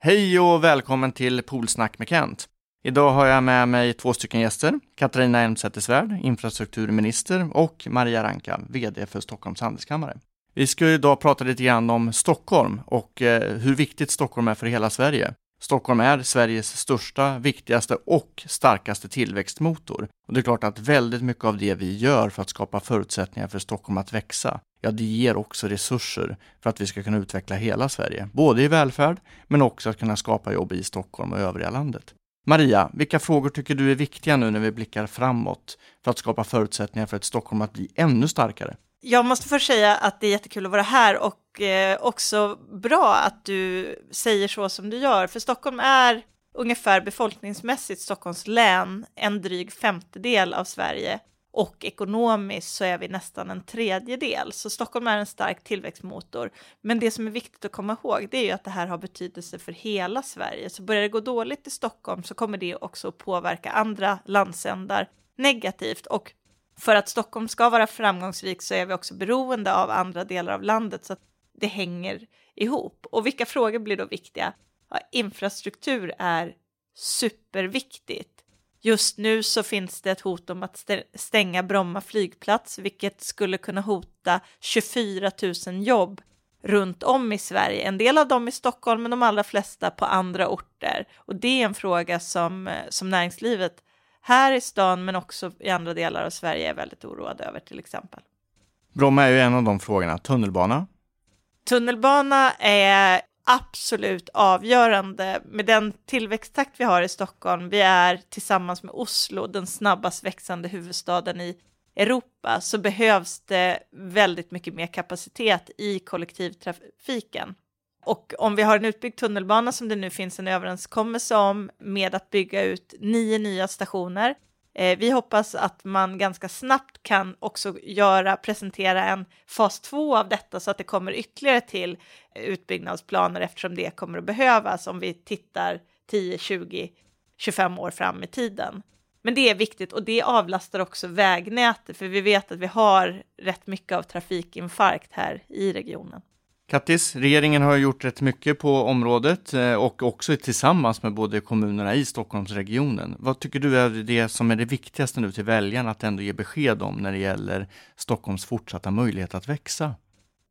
Hej och välkommen till Poolsnack med Kent. Idag har jag med mig två stycken gäster. Katarina Elmsäter-Svärd, infrastrukturminister och Maria Ranka, VD för Stockholms handelskammare. Vi ska idag prata lite grann om Stockholm och eh, hur viktigt Stockholm är för hela Sverige. Stockholm är Sveriges största, viktigaste och starkaste tillväxtmotor. Och det är klart att väldigt mycket av det vi gör för att skapa förutsättningar för Stockholm att växa, ja, det ger också resurser för att vi ska kunna utveckla hela Sverige, både i välfärd men också att kunna skapa jobb i Stockholm och övriga landet. Maria, vilka frågor tycker du är viktiga nu när vi blickar framåt för att skapa förutsättningar för ett Stockholm att bli ännu starkare? Jag måste först säga att det är jättekul att vara här och eh, också bra att du säger så som du gör, för Stockholm är ungefär befolkningsmässigt Stockholms län en dryg femtedel av Sverige och ekonomiskt så är vi nästan en tredjedel. Så Stockholm är en stark tillväxtmotor. Men det som är viktigt att komma ihåg det är ju att det här har betydelse för hela Sverige. Så börjar det gå dåligt i Stockholm så kommer det också påverka andra landsändar negativt. Och för att Stockholm ska vara framgångsrik så är vi också beroende av andra delar av landet så att det hänger ihop. Och vilka frågor blir då viktiga? Ja, infrastruktur är superviktigt. Just nu så finns det ett hot om att stänga Bromma flygplats, vilket skulle kunna hota 24 000 jobb runt om i Sverige. En del av dem i Stockholm, men de allra flesta på andra orter. Och det är en fråga som, som näringslivet här i stan, men också i andra delar av Sverige är väldigt oroade över till exempel. Bromma är ju en av de frågorna. Tunnelbana? Tunnelbana är absolut avgörande med den tillväxttakt vi har i Stockholm. Vi är tillsammans med Oslo den snabbast växande huvudstaden i Europa så behövs det väldigt mycket mer kapacitet i kollektivtrafiken. Och om vi har en utbyggd tunnelbana som det nu finns en överenskommelse om med att bygga ut nio nya stationer Eh, vi hoppas att man ganska snabbt kan också göra, presentera en fas 2 av detta så att det kommer ytterligare till eh, utbyggnadsplaner eftersom det kommer att behövas om vi tittar 10, 20, 25 år fram i tiden. Men det är viktigt och det avlastar också vägnätet för vi vet att vi har rätt mycket av trafikinfarkt här i regionen. Kattis, regeringen har gjort rätt mycket på området eh, och också tillsammans med både kommunerna i Stockholmsregionen. Vad tycker du är det som är det viktigaste nu till väljarna att ändå ge besked om när det gäller Stockholms fortsatta möjlighet att växa?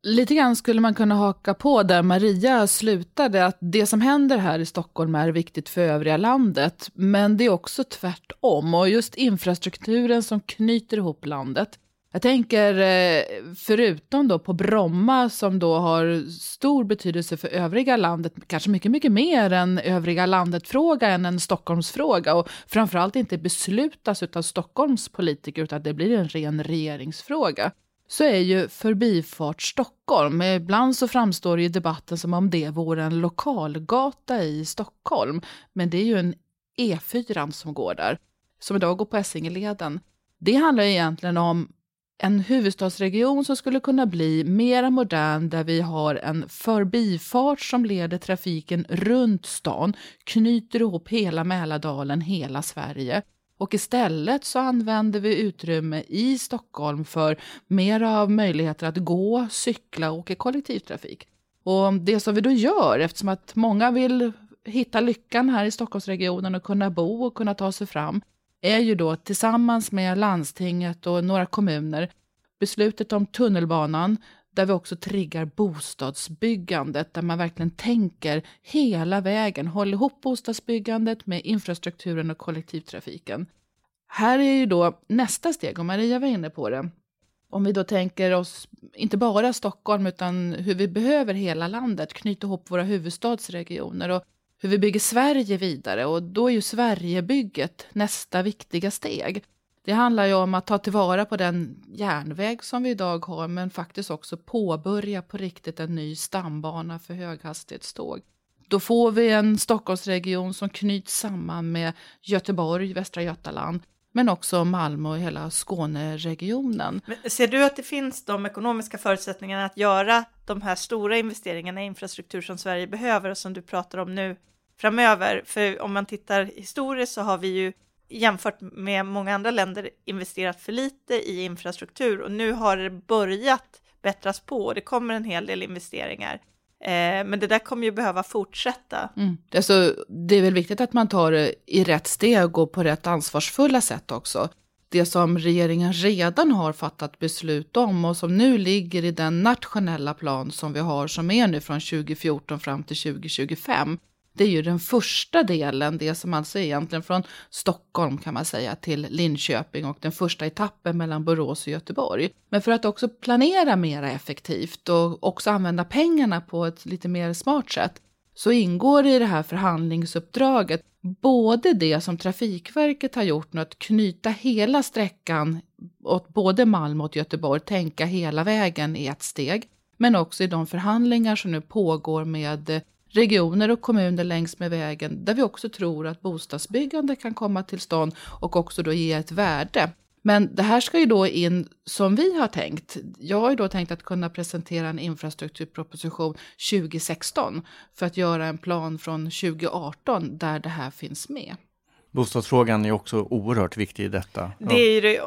Lite grann skulle man kunna haka på där Maria slutade, att det som händer här i Stockholm är viktigt för övriga landet, men det är också tvärtom. Och just infrastrukturen som knyter ihop landet jag tänker, eh, förutom då på Bromma som då har stor betydelse för övriga landet, kanske mycket, mycket mer än övriga landet-fråga än en Stockholmsfråga och framförallt inte beslutas av Stockholms politiker utan det blir en ren regeringsfråga så är ju Förbifart Stockholm, ibland så framstår det i debatten som om det vore en lokalgata i Stockholm, men det är ju en E4 som går där, som idag går på Essingeleden. Det handlar egentligen om en huvudstadsregion som skulle kunna bli mer modern där vi har en förbifart som leder trafiken runt stan, knyter ihop hela Mälardalen, hela Sverige. Och istället så använder vi utrymme i Stockholm för mer av möjligheter att gå, cykla och åka kollektivtrafik. Och det som vi då gör, eftersom att många vill hitta lyckan här i Stockholmsregionen och kunna bo och kunna ta sig fram, är ju då tillsammans med landstinget och några kommuner beslutet om tunnelbanan där vi också triggar bostadsbyggandet, där man verkligen tänker hela vägen, håller ihop bostadsbyggandet med infrastrukturen och kollektivtrafiken. Här är ju då nästa steg, och Maria var inne på det, om vi då tänker oss inte bara Stockholm utan hur vi behöver hela landet, knyta ihop våra huvudstadsregioner. Och hur vi bygger Sverige vidare och då är ju Sverigebygget nästa viktiga steg. Det handlar ju om att ta tillvara på den järnväg som vi idag har men faktiskt också påbörja på riktigt en ny stambana för höghastighetståg. Då får vi en Stockholmsregion som knyts samman med Göteborg, Västra Götaland, men också Malmö och hela Skåneregionen. Men ser du att det finns de ekonomiska förutsättningarna att göra de här stora investeringarna i infrastruktur som Sverige behöver och som du pratar om nu framöver? För om man tittar historiskt så har vi ju jämfört med många andra länder investerat för lite i infrastruktur och nu har det börjat bättras på och det kommer en hel del investeringar. Eh, men det där kommer ju behöva fortsätta. Mm. Alltså, det är väl viktigt att man tar det i rätt steg och på rätt ansvarsfulla sätt också. Det som regeringen redan har fattat beslut om och som nu ligger i den nationella plan som vi har som är nu från 2014 fram till 2025 det är ju den första delen, det som alltså är egentligen från Stockholm kan man säga till Linköping och den första etappen mellan Borås och Göteborg. Men för att också planera mera effektivt och också använda pengarna på ett lite mer smart sätt så ingår i det här förhandlingsuppdraget både det som Trafikverket har gjort nu, att knyta hela sträckan åt både Malmö och Göteborg, tänka hela vägen i ett steg, men också i de förhandlingar som nu pågår med regioner och kommuner längs med vägen där vi också tror att bostadsbyggande kan komma till stånd och också då ge ett värde. Men det här ska ju då in som vi har tänkt. Jag har ju då tänkt att kunna presentera en infrastrukturproposition 2016 för att göra en plan från 2018 där det här finns med. Bostadsfrågan är också oerhört viktig i detta. Det är ju det,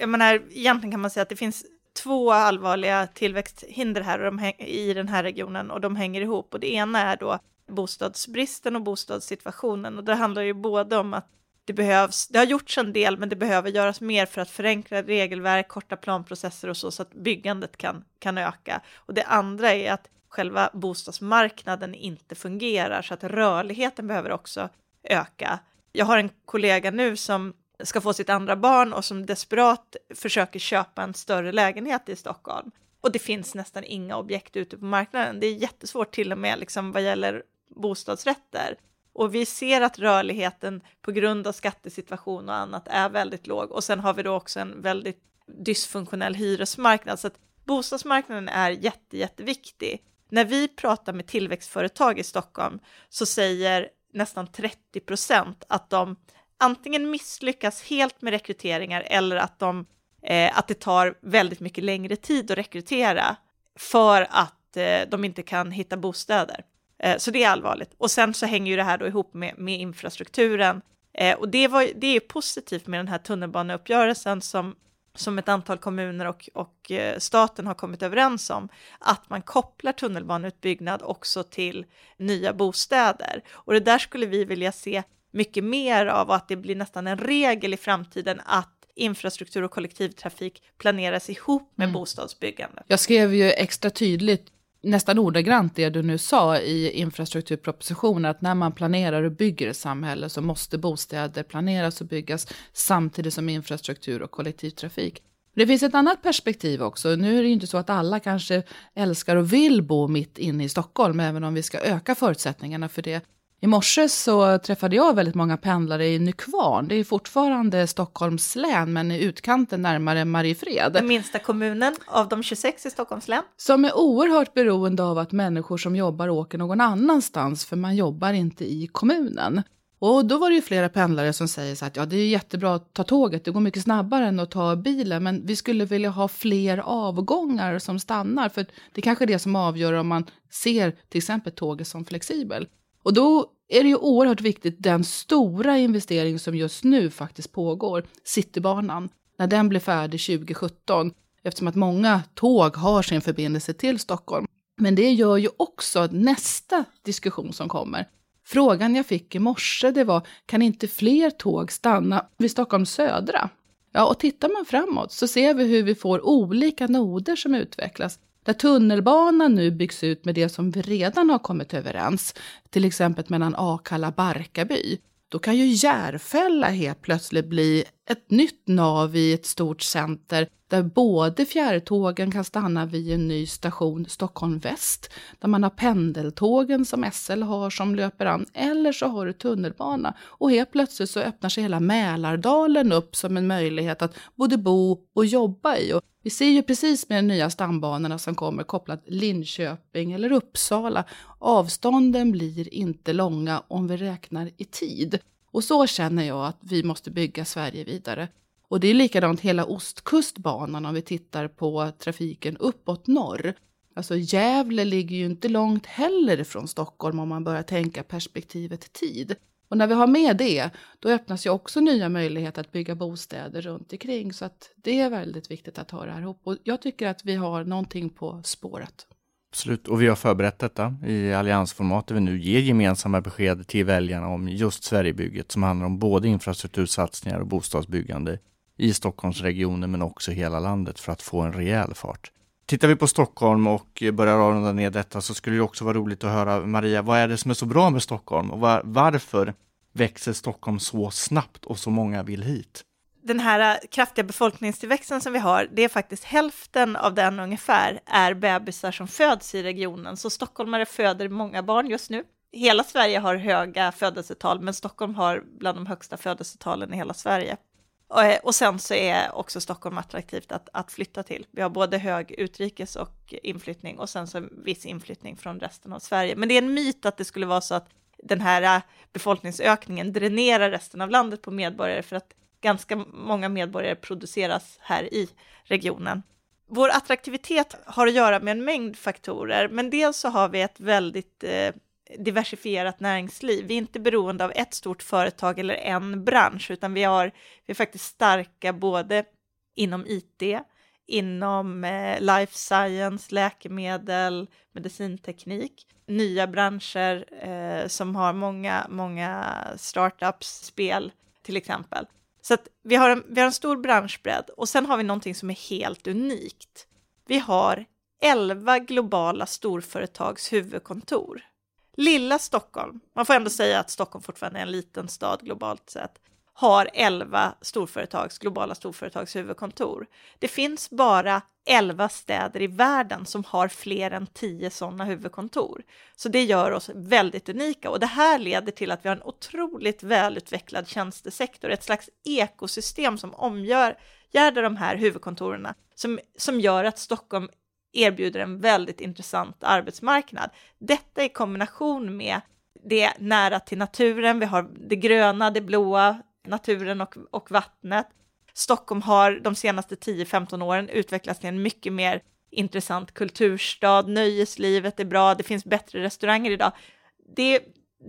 jag menar, egentligen kan man säga att det finns två allvarliga tillväxthinder här och de i den här regionen och de hänger ihop. Och det ena är då bostadsbristen och bostadssituationen och det handlar ju både om att det behövs, det har gjorts en del men det behöver göras mer för att förenkla regelverk, korta planprocesser och så så att byggandet kan, kan öka. Och det andra är att själva bostadsmarknaden inte fungerar så att rörligheten behöver också öka. Jag har en kollega nu som ska få sitt andra barn och som desperat försöker köpa en större lägenhet i Stockholm. Och det finns nästan inga objekt ute på marknaden. Det är jättesvårt till och med liksom vad gäller bostadsrätter. Och vi ser att rörligheten på grund av skattesituation och annat är väldigt låg. Och sen har vi då också en väldigt dysfunktionell hyresmarknad. Så att bostadsmarknaden är jätte, jätteviktig. När vi pratar med tillväxtföretag i Stockholm så säger nästan 30 procent att de antingen misslyckas helt med rekryteringar eller att, de, eh, att det tar väldigt mycket längre tid att rekrytera för att eh, de inte kan hitta bostäder. Eh, så det är allvarligt. Och sen så hänger ju det här då ihop med, med infrastrukturen. Eh, och det, var, det är positivt med den här tunnelbaneuppgörelsen som, som ett antal kommuner och, och eh, staten har kommit överens om, att man kopplar tunnelbaneutbyggnad också till nya bostäder. Och det där skulle vi vilja se mycket mer av och att det blir nästan en regel i framtiden att infrastruktur och kollektivtrafik planeras ihop med mm. bostadsbyggande. Jag skrev ju extra tydligt nästan ordagrant det du nu sa i infrastrukturpropositionen, att när man planerar och bygger ett samhälle så måste bostäder planeras och byggas samtidigt som infrastruktur och kollektivtrafik. Det finns ett annat perspektiv också. Nu är det ju inte så att alla kanske älskar och vill bo mitt inne i Stockholm, även om vi ska öka förutsättningarna för det. I morse så träffade jag väldigt många pendlare i Nykvarn. Det är fortfarande Stockholms län, men i utkanten närmare Mariefred. Den minsta kommunen av de 26 i Stockholms län. Som är oerhört beroende av att människor som jobbar åker någon annanstans, för man jobbar inte i kommunen. Och då var det ju flera pendlare som säger så att ja, det är jättebra att ta tåget, det går mycket snabbare än att ta bilen, men vi skulle vilja ha fler avgångar som stannar, för det är kanske är det som avgör om man ser till exempel tåget som flexibel. Och då är det ju oerhört viktigt den stora investering som just nu faktiskt pågår, Citybanan, när den blir färdig 2017, eftersom att många tåg har sin förbindelse till Stockholm. Men det gör ju också nästa diskussion som kommer. Frågan jag fick i morse det var, kan inte fler tåg stanna vid Stockholms södra? Ja, och tittar man framåt så ser vi hur vi får olika noder som utvecklas. Där tunnelbanan nu byggs ut med det som vi redan har kommit överens, till exempel mellan Akalla och Barkarby, då kan ju Järfälla helt plötsligt bli ett nytt nav i ett stort center där både fjärrtågen kan stanna vid en ny station Stockholm Väst, där man har pendeltågen som SL har som löper an, eller så har du tunnelbana. Och helt plötsligt så öppnar sig hela Mälardalen upp som en möjlighet att både bo och jobba i. Och vi ser ju precis med de nya stambanorna som kommer kopplat Linköping eller Uppsala, avstånden blir inte långa om vi räknar i tid. Och så känner jag att vi måste bygga Sverige vidare. Och det är likadant hela Ostkustbanan om vi tittar på trafiken uppåt norr. Alltså Gävle ligger ju inte långt heller från Stockholm om man börjar tänka perspektivet tid. Och när vi har med det, då öppnas ju också nya möjligheter att bygga bostäder runt omkring. Så att det är väldigt viktigt att ha det här ihop. Och jag tycker att vi har någonting på spåret. Absolut, och vi har förberett detta i alliansformat där vi nu ger gemensamma besked till väljarna om just Sverigebygget som handlar om både infrastruktursatsningar och bostadsbyggande i Stockholmsregionen men också hela landet för att få en rejäl fart. Tittar vi på Stockholm och börjar runda ner detta så skulle det också vara roligt att höra Maria, vad är det som är så bra med Stockholm och var, varför växer Stockholm så snabbt och så många vill hit? Den här kraftiga befolkningstillväxten som vi har, det är faktiskt hälften av den ungefär är bebisar som föds i regionen. Så stockholmare föder många barn just nu. Hela Sverige har höga födelsetal, men Stockholm har bland de högsta födelsetalen i hela Sverige. Eh, och sen så är också Stockholm attraktivt att, att flytta till. Vi har både hög utrikes och inflyttning och sen så viss inflyttning från resten av Sverige. Men det är en myt att det skulle vara så att den här eh, befolkningsökningen dränerar resten av landet på medborgare för att ganska många medborgare produceras här i regionen. Vår attraktivitet har att göra med en mängd faktorer, men dels så har vi ett väldigt eh, diversifierat näringsliv. Vi är inte beroende av ett stort företag eller en bransch, utan vi, har, vi är faktiskt starka både inom IT, inom eh, life science, läkemedel, medicinteknik, nya branscher eh, som har många, många startups, spel till exempel. Så att vi har, en, vi har en stor branschbredd och sen har vi någonting som är helt unikt. Vi har 11 globala storföretags huvudkontor. Lilla Stockholm, man får ändå säga att Stockholm fortfarande är en liten stad globalt sett, har 11 storföretags, globala storföretags huvudkontor. Det finns bara 11 städer i världen som har fler än 10 sådana huvudkontor. Så det gör oss väldigt unika och det här leder till att vi har en otroligt välutvecklad tjänstesektor, ett slags ekosystem som omgärdar de här huvudkontoren som, som gör att Stockholm erbjuder en väldigt intressant arbetsmarknad. Detta i kombination med det nära till naturen, vi har det gröna, det blåa, naturen och, och vattnet. Stockholm har de senaste 10-15 åren utvecklats till en mycket mer intressant kulturstad, nöjeslivet är bra, det finns bättre restauranger idag. Det,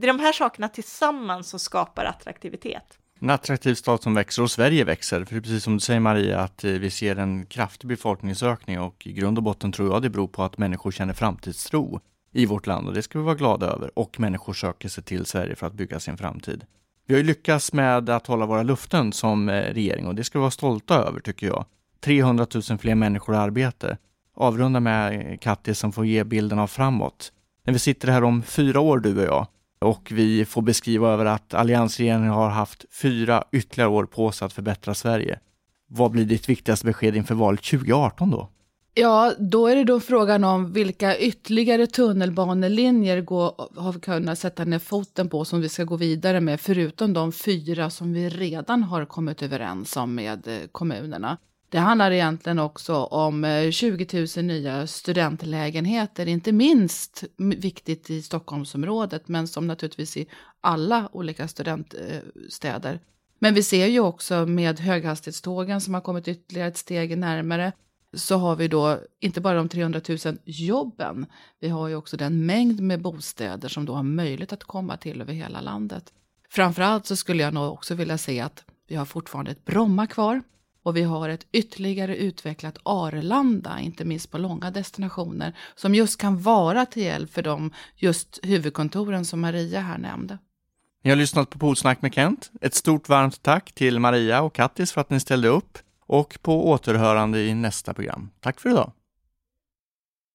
det är de här sakerna tillsammans som skapar attraktivitet. En attraktiv stad som växer och Sverige växer. För precis som du säger Maria, att eh, vi ser en kraftig befolkningsökning och i grund och botten tror jag det beror på att människor känner framtidstro i vårt land och det ska vi vara glada över. Och människor söker sig till Sverige för att bygga sin framtid. Vi har ju lyckats med att hålla våra luften som eh, regering och det ska vi vara stolta över tycker jag. 300 000 fler människor i arbete. Avrunda med eh, Kattis som får ge bilden av framåt. När vi sitter här om fyra år du och jag och vi får beskriva över att alliansregeringen har haft fyra ytterligare år på sig att förbättra Sverige. Vad blir ditt viktigaste besked inför valet 2018 då? Ja, då är det då frågan om vilka ytterligare tunnelbanelinjer går, har vi kunnat sätta ner foten på som vi ska gå vidare med, förutom de fyra som vi redan har kommit överens om med eh, kommunerna. Det handlar egentligen också om eh, 20 000 nya studentlägenheter, inte minst viktigt i Stockholmsområdet, men som naturligtvis i alla olika studentstäder. Eh, men vi ser ju också med höghastighetstågen som har kommit ytterligare ett steg närmare, så har vi då inte bara de 300 000 jobben, vi har ju också den mängd med bostäder som då har möjlighet att komma till över hela landet. Framförallt så skulle jag nog också vilja se att vi har fortfarande ett Bromma kvar och vi har ett ytterligare utvecklat Arlanda, inte minst på långa destinationer, som just kan vara till hjälp för de just huvudkontoren som Maria här nämnde. Ni har lyssnat på Polsnack med Kent. Ett stort varmt tack till Maria och Kattis för att ni ställde upp och på återhörande i nästa program. Tack för idag!